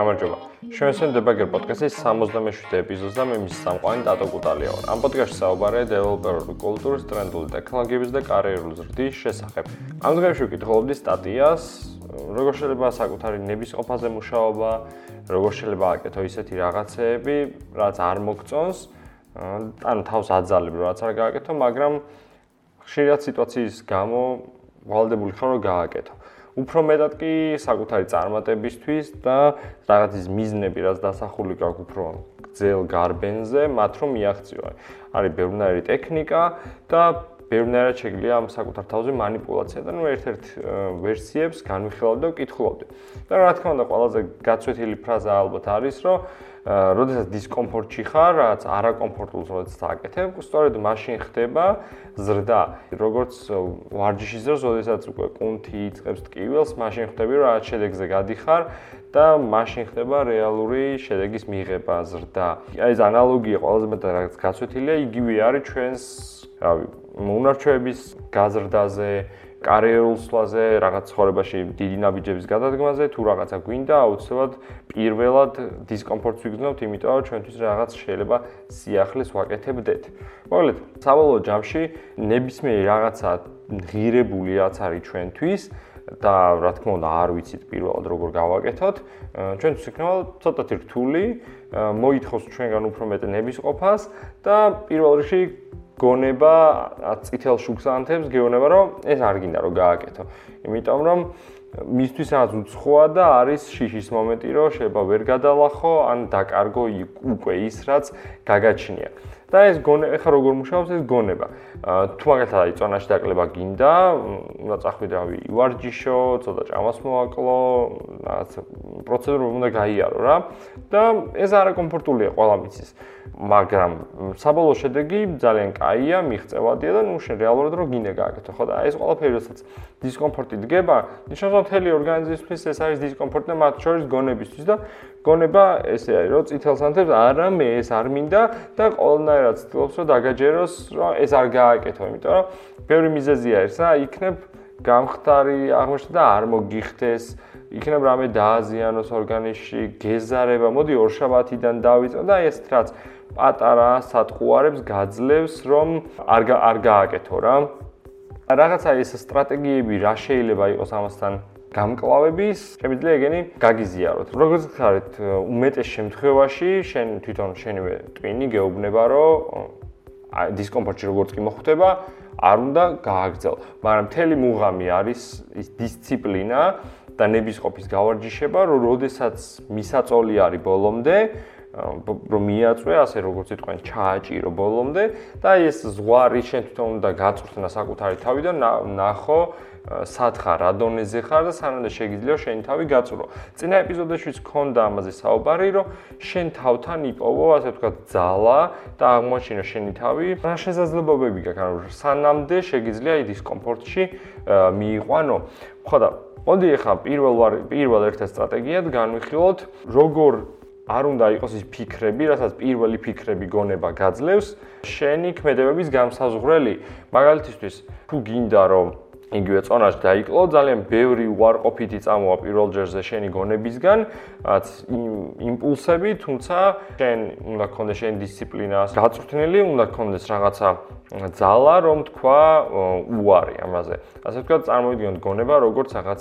გამარჯობა. ჩვენ დებაგერ პოდკასტის 67-ე ეპიზოდს და მე მის სამყარო დატო კუტალია ვარ. ამ პოდკასტში საუბარია დეველოპერული კულტურის, ტრენდული ტექნოლოგიების და კარიერული ზრდის შესახებ. ამ დღეებში ვკითხულობდი სტატიას, როგორ შეიძლება საკუთარი ნების ყოფაზე მუშაობა, როგორ შეიძლება აკეთო ისეთი რაღაცეები, რაც არ მოგწონს, ანუ თავს აძალებ, რაც არ გააკეთო, მაგრამ ხშირად სიტუაციის გამო ვალდებული ხარ რომ გააკეთო. უფრო მეტად კი საკუთარი წარმატებისთვის და რაღაცის მიზნები, რაც დასახული გაქვს უფრო გძელ გარბენზე, მათ რომ მიაღწიო. არის ბევრნაირი ტექნიკა და ბევრნაირად შეგვიძლია ამ საკუთარ თავზე манипуляცია და ნუ ერთ-ერთ ვერსიებს განვიხილავდი და ვკითხულობდი. და რა თქმა უნდა, ყველაზე გაცვეთილი ფრაზა ალბათ არის, რომ როდესაც დისკომფორტში ხარ, რაღაც არაკომფორტულს როდესაც აკეთებ, სწორედ მაშინ ხდება ზრდა. როგორც ვარჯიშის დროს, როდესაც უკვე კუნთი იწყებს ტკივილს, მაშინ ხვდები, რომ რაღაც შედეგზე გადიხარ და მაშინ ხდება რეალური შედეგის მიღება, ზრდა. აი ეს ანალოგია ყველაზე მეტად რაც გაცვეთილია, იგივე არის ჩვენს, რავი, მონარჩეების გაზრდაზე, კარიერულ სვლაზე, რაღაც ცხოვრებაში დიდი ნაბიჯების გადადგმაზე, თუ რაღაცა გვინდა, აუცილებლად პირველად დისკომფორტს ვიგრძნობთ, იმიტომ რომ ჩვენთვის რაღაც შეიძლება სიახლეს ვაკეთებდეთ. მოგლეთ, საბოლოო ჯამში ნებისმიერი რაღაცა ღირებული რაც არის ჩვენთვის და რა თქმა უნდა არ ვიცით პირველად როგორ გავაკეთოთ, ჩვენთვის იქნება ცოტათი რთული, მოითხოვს ჩვენგან უფრო მეტ ნების ყოფას და პირველ რიგში გონება წითელ შუქს ანთებს, გეუბნება რომ ეს არ გინდა რომ გააკეთო. იმიტომ რომ მისთვის რაღაც უცხოა და არის შიშის მომენტი, რომ შეიძლება ვერ გადალახო ან დაკარგო უკვე ის რაც გაგაჩნია. და ეს გონე ეხა როგორ მუშაობს ეს გონება. თუ მაგალითად აი წონაში დაკლება გინდა უნდა წახვიდრავი ივარჯიშო ცოტა ჭამას მოაკლო რაღაც პროცედურა უნდა გაიარო რა. და ეს არაკომფორტულია ყველა მიცის. მაგრამ საბოლოო შედეგი ძალიან კაია მიღწევადია და ნუ შენ რეალურად რო გინდა გააკეთო ხო და ეს ყველაფერი როდესაც დისკომფორტი დგება ნიშნავს მთელი ორგანიზმისთვის ეს არის დისკომფორტი და მათ შორის გონებისთვის და გონება ესე არის რომ წითელს ანთებს არა მე ეს არ მინდა და ყოველნაირად ცდილობს რომ დაგაჯეროს რომ ეს არ გააკეთო იმიტომ რომ ბევრი მიზეზია ეს რა იქნებ გამხდარი აღმოჩნდა და არ მოგიხდეს იქნებ რამე დააზიანოს ორგანიზმში გეზარება მოდი ორშაბათიდან დავიწყო და ეს რაც პატარა სატყუარებს გაძლევს რომ არ არ გააკეთო რა. რაღაცა ეს სტრატეგიები რა შეიძლება იყოს ამასთან გამკლავების შეიძლება ეგენი გაგიზიაროთ. როგორც ხარით, უმეტეს შემთხვევაში შენ თვითონ შენივე ტვინი გეუბნება, რომ აი დისკომფორტი როგორც კი მოხვდება, არ უნდა გააგრძელ. მაგრამ მთელი მუღამი არის ის დისციპლინა და ნებისყოფის გავარჯიშება, რომ როდესაც მისაწოლი არის ბოლომდე, რომ მიაწვე, ასე როგორც იტყვენ, ჩააჭირო ბოლომდე და ეს ზღვარი შენ თვითონ უნდა გაწვრთნა საკუთარი თავიდან, ნახო სათხარ რა დონეზე ხარ და სანამდე შეგიძლია შენი თავი გაწურო. წინა ეპიზოდაშიც ქონდა ამაზე საუბარი, რომ შენ თავთან იპოვო, ასე ვთქვათ, ძალა და აღმოჩინო შენი თავი. რა შესაძლებლობები გაქვს, ანუ სანამდე შეგიძლია ის დისკომფორტში მიიყვანო. ხო და მოდი ახლა პირველ პირველ ერთ სტრატეგიად განვიხილოთ, როგორ არ უნდა იყოს ის ფიქრები, რასაც პირველი ფიქრები გონება გაძლევს, შენი ქმედებების გამსაზღვრელი. მაგალითისთვის, თუ გინდა რომ იგივე წონაში დაიკლო ძალიან ბევრი უარყოფითი წამოა პირველ ჯერზე შენი გონებისგან რაც იმპულსები თუმცა შენ უნდა გქონდეს შენი დისციპლინა გაწვრთნილი უნდა გქონდეს რაღაცა ძალა რომ თქვა უარი ამაზე ასე ვთქვათ წარმოვიდგინოთ გონება როგორც რაღაც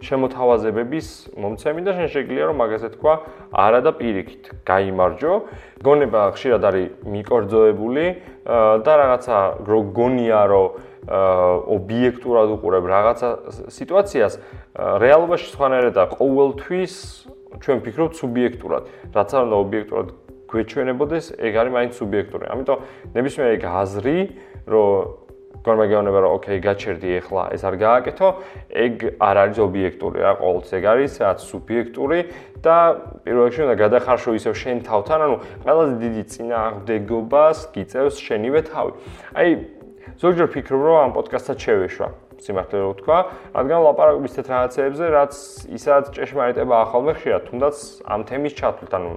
შემოთავაზებების მომცემი და შენ შეგვიძლია რომ მაგაზე თქვა არა და პირიქით. გაიმარჯო. გონება ხშირად არის მიკორძოებული და რაღაცა გონია რომ ობიექტურად უყურებ რაღაცა სიტუაციას, რეალობაში სხვანაირადაა ყოველთვის ჩვენ ფიქრობთ სუბიექტურად, რაც არ უნდა ობიექტურად გვეჩვენებოდეს, ეგ არის მაინც სუბიექტური. ამიტომ ნებისმიერი გაზრი, რომ გორმაგეონება რომ ოკეი, გაჩერდი ეხლა, ეს არ გააკეთო, ეგ არ არის ობიექტური რა, ყოველთვის ეგ არის რაც სუბიექტური და პირველ რიგში უნდა გადახარშო ისევ შენ თავთან, ანუ ყველაზე დიდი წინააღმდეგობას გიწევს შენივე თავი. აი ზოგჯერ ფიქრობ რომ ამ პოდკასტსაც შევეშვა სიმართლე რო ვთქვა, რადგან ლაპარაკობ ისეთ რაღაცეებზე, რაც ისაც ჭეშმარიტება ახალმე ხშირად, თუნდაც ამ თემის ჩათვლით, ანუ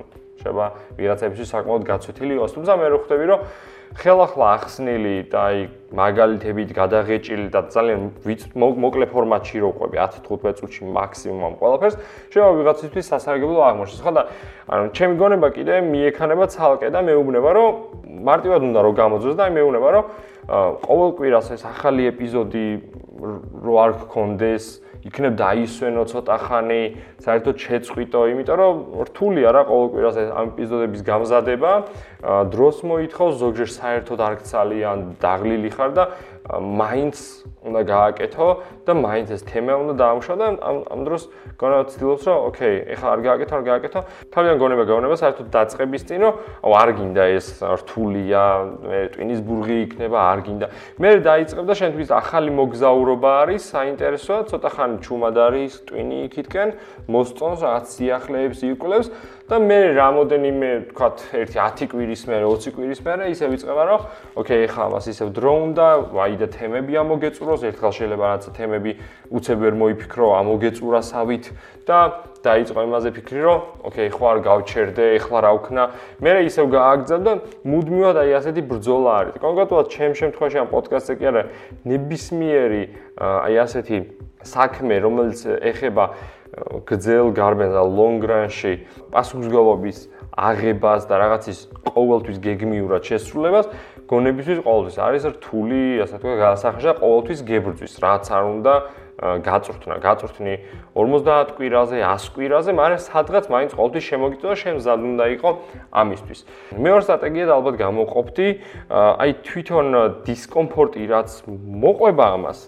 შეიძლება ვიღაცებისთვის საკმაოდ გაცვეთილი იყოს, თუმცა მე რო ხვდები რომ ხელახლა ახსნილი და აი მაგალითებით გადაღეჭილი და ძალიან მოკლე ფორმატში როყვები 10-15 წუთში მაქსიმუმ ყველაფერს შეიძლება ვიღაცისთვის სასარგებლო აღმოჩნდეს. ხო და ანუ ჩემი გონება კიდე მიექანება ცალკე და მეუბნება რომ მარტივად უნდა რომ გამოძოს და აი მეუბნება რომ ყოველ კვირას ეს ახალი ეპიზოდი რო არ გქონდეს იქნებ დაისვენო ცოტა ხანი, საერთოდ შეწყვიტო, იმიტომ რომ რთულია რა ყოველ კვირას ამ ეპიზოდების გამზადება, დროს მოითხოვს, ზოგჯერ საერთოდ არ გცალიან, დაღლილი ხარ და მაინც უნდა გააკეთო და მაინც ეს თემა უნდა დაამუშავო და ამ ამ დროს გონება ცდილობს რომ ოკეი, ეხლა არ გააკეთო, არ გააკეთო. თავიდან გონება გაუნება საერთოდ დაწყების წინ რომ აუ არ გინდა ეს რთულია, მე ტვინის ბურგი იქნება, არ გინდა. მე დაიწყებ და შენთვის ახალი მოგზაურობა არის, საინტერესოა, ცოტა ხანი ჩუმად არის ტვინი იქითკენ, მოსწონს რაღაც სიახლეებს იკვლევს და მე რამოდენიმე თქვათ 1-10 კვირის მერე 20 კვირის მერე ისე ვიწყება რომ ოკეი ხა მას ისევ დრო უნდა ვაი და თემები ამოგეწუროს ერთხელ შეიძლება რაღაც თემები უცებ ვერ მოიფიქრო ამოგეწურასავით და დაიწყო იმაზე ფიქრი რომ ოკეი ხო არ გავჩერდე ეხლა რა ვქნა მე ისევ გააგზავ და მუდმივად აი ასეთი ბრძოლა არის. კონკრეტულად ჩემ შემთხვევაში ამ პოდკასტზე კი არა ნებისმიერი აი ასეთი საქმე რომელიც ეხება გძელ გარბენს და long run-ში პასუხისგებლობის აღებას და რაღაცის ყოველთვის გეგმიურად შესრულებას გონებისთვის ყოველთვის. არის რთული, ასე თქვა, გასახაშა ყოველთვის გებრძვის, რაც არ უნდა გაწვრთნა, გაწვრთნი 50 კვირაზე, 100 კვირაზე, მაგრამ სადღაც მაინც ყოველთვის შემოგიწოდა და შენ მზად უნდა იყო ამისთვის. მეორე სტრატეგია და ალბათ გამოყოფდი, აი თვითონ დისკომფორტი რაც მოყვება ამას,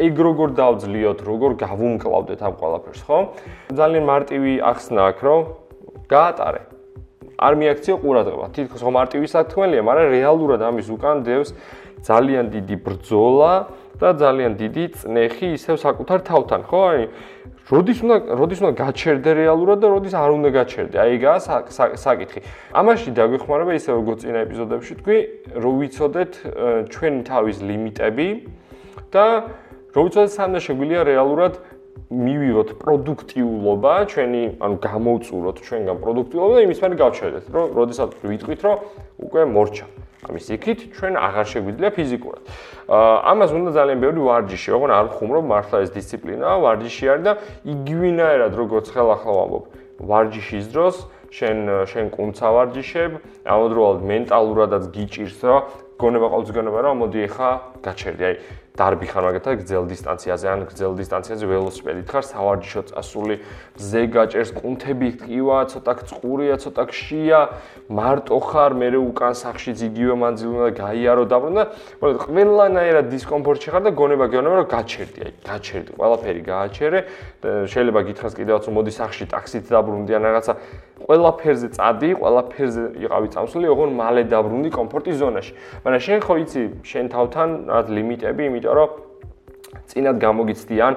ეგ როგორ დავძლიოთ, როგორ გავუმკლავდეთ ამ ყველაფერს, ხო? ძალიან მარტივი ახსნა აქვს, რომ გაატარე. არ მიაქციო ყურადღება. თითქოს რომ მარტივი საქმეა, მაგრამ რეალურად ამის უკან დევს ძალიან დიდი ბრძოლა და ძალიან დიდი წნეხი ისევ საკუთარ თავთან, ხო? აი, როდის უნდა როდის უნდა გაჩერდე რეალურად და როდის არ უნდა გაჩერდე? აი, გა საკითხი. ამაში დაგვეხმარება ისევ როგორც წინა ეპიზოდებში თქვი, რომ ვიცოდეთ ჩვენი თავის ლიმიტები და როცა სანდა შეგვიძლია რეალურად მივიღოთ პროდუქტიულობა, ჩვენი, ანუ გამოვწუროთ ჩვენგან პროდუქტიულობა და იმის მერე გავჩერდეთ, რომ როდესაც ვიტყვით, რომ უკვე მორჩა. ამის იქით ჩვენ აღარ შეგვიძლია ფიზიკურად. ამას უნდა ძალიან ბევრი ვარჯიში, ოღონ არ ხუმრობ მართლა ეს დისციპლინაა, ვარჯიში არის და იგივინაერად როგორც ხელახლა ვამბობ, ვარჯიშის დროს შენ შენ კუნცა ვარჯიშებ, ამავდროულად მენტალურადაც გიჭირს, რომ გონება ყოველთვის გონება რომ მოდი ახლა გაჩერდი. აი დარბი ხარ მაგათაც გრძელ დისტანციაზე ან გრძელ დისტანციაზე ველოსიპედით ხარ სავარჯიშო წასული ზე გაჭერს კუნთები ტკივა ცოტა წყურია ცოტა ქშია მარტო ხარ მე უკან სახში იგივე მანძილი უნდა გაიარო დაბრუნდა. მაგრამ ყველანაირად დისკომფორტში ხარ და გონება გეონება რომ გაჩერდი აი გაჩერდი ყველაფერი გააჩერე. შეიძლება გითხრას კიდევაც მოდი სახში ტაქსით დაბრუნდი ან რაღაცა. ყველაფერზე წადი ყველაფერზე იყავი წამსული ოღონ მალე დაბრუნდი კომფორტის ზონაში. მაგრამ შენ ხო იცი შენ თავთან რაღაც ლიმიტები იმით იმიტომ რომ წინათ გამოგიცდიან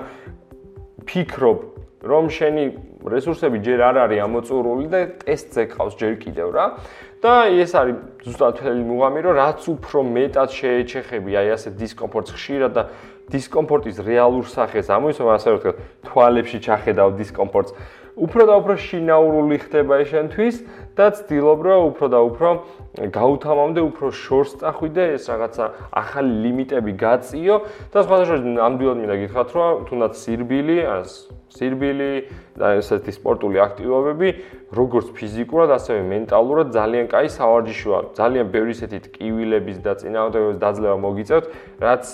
ფიქრობ რომ შენი რესურსები ჯერ არ არის ამოწურული და ტესტზე ყავს ჯერ კიდევ რა. და ეს არის ზუსტად თელი მუღამი რომ რაც უფრო მეტად შეეჩეხები აი ასე დისკომფორტს ხშირად და დისკომფორტის რეალურ სახეს ამოიცნობ ასე ვთქვათ თვალებში ჩახედავ დისკომფორტს უფრო და უფრო შინაურული ხდება შენთვის და ცდილობ რომ უფრო და უფრო გაუთავამდე უფრო შორს წახვიდე ეს რაღაცა ახალი ლიმიტები გაწიო და სხვადასხვა ნამდვილად მინდა გითხრათ რომ თუნდაც სირბილი ან სირბილი და ესეთი სპორტული აქტივობები როგორც ფიზიკურად ასევე მენტალურად ძალიან კაი სავარჯიშოა. ძალიან ბევრი ესეთი ტკივილების და წინააღმდეგობის დაძლევა მოგიწევთ რაც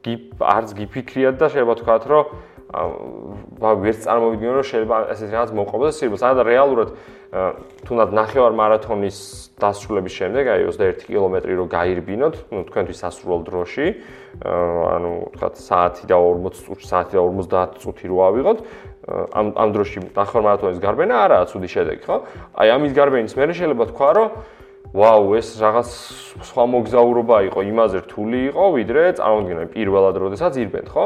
არც გიფიქრიათ და შეიძლება თქვათ რომ აა ვერც წარმოვიდგინე რომ შეიძლება ესეთი რაღაც მოყვება სირბილს. ანუ რეალურად თუნდაც ნახევარ მარათონის დასრულების შემდეგ, აი 21 კილომეტრი რო გაირბინოთ, ну თქვენთვის სასურველ დროში, ანუ თქვათ საათი და 40 წუთი, საათი და 50 წუთი რო ავიღოთ, ამ ამ დროში ნახევარ მარათონის გარბენა არაა ცუდი შედეგი, ხო? აი ამის გარბენის მერე შეიძლება თქვა რომ ვაუ, ეს რაღაც სხვა მოგზაურობა იყო, იმაზე რთული იყო, ვიდრე წარმოგიდგენთ პირველად როდესაც ირბენთ, ხო?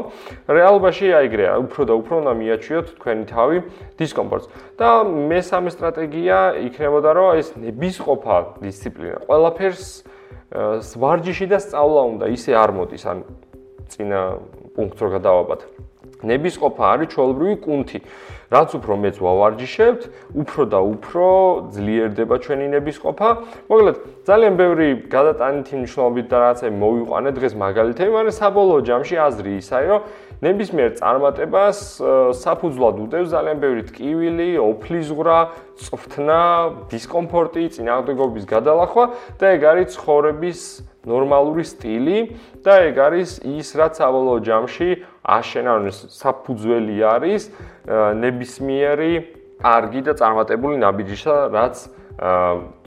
რეალობაში აიგრეა, უფრო და უფრო უნდა მიაჩვიოთ თქვენი თავი დისკომფორტს. და მესამე სტრატეგია იქნებოდა, რომ ეს ნებისყოფა დისციპლინა, ყველაფერს ვარჯიში და სწავლა უნდა, ისე არ მოდის, ან წინა პუნქტს რო გადავაბათ. ნებისყოფა არის ჩვეულებრივი კუნთი. რაც უფრო მეც ვავარჯიშებთ, უფრო და უფრო ძლიერდება ჩვენი ნების ყოფა. მოკლედ, ძალიან ბევრი გადატანითი მნიშვნელობით და რაღაცა მოვიყვანე დღეს მაგალითები, მაგრამ საბოლოო ჯამში აზრი ისაა, რომ ნებისმიერ წარმატებას საფუძვლად უდევს ძალიან ბევრი ტკივილი, ოფლიზღრა, წვთნა, დისკომფორტი, წინააღმდეგობის გადალახვა და ეგ არის ცხოვრების ნორმალური სტილი და ეგ არის ის, რაც საბოლოო ჯამში აშენანის საფუძველი არის ნებისმიერი კარგი და წარმატებული ნაბიჯისა, რაც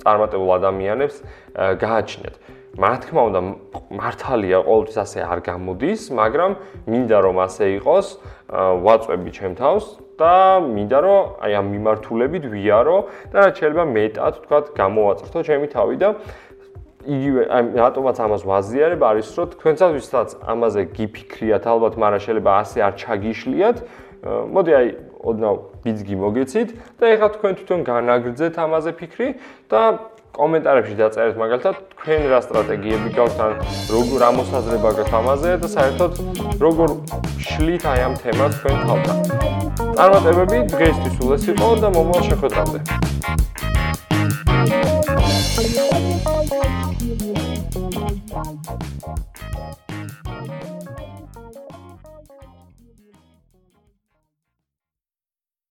წარმატებულ ადამიანებს გააჩნიათ. რა თქმა უნდა, მართალია, ყოველთვის ასე არ გამოდის, მაგრამ მინდა რომ ასე იყოს, ვაწვევი ჩემ თავს და მინდა რომ აი ამ მიმართულებით ვიარო და რაც შეიძლება მეტად თქვა გამოვაწრთო ჩემი თავი და იგივე აი რატომაც ამას ვაზიარებ არის რომ თქვენსაც ვისაც ამაზე გიფიქრიათ ალბათ, მაგრამ შეიძლება ასე არ ჩაგიშლიათ. მოდი აი ოდნავ ბიძგი მოგეცით და ეხლა თქვენ თვითონ განაგრძეთ ამაზე ფიქრი და კომენტარებში დაწერეთ მაგალითად თქვენ რა სტრატეგიები გაქვთ ან როგორ ამოსაზრება გაქვთ ამაზე და საერთოდ როგორ შლით აი ამ თემას თქვენ თავთან. წარმატებები დღეისთვის სულ ეს იყო და მომავალ შეხვედრამდე.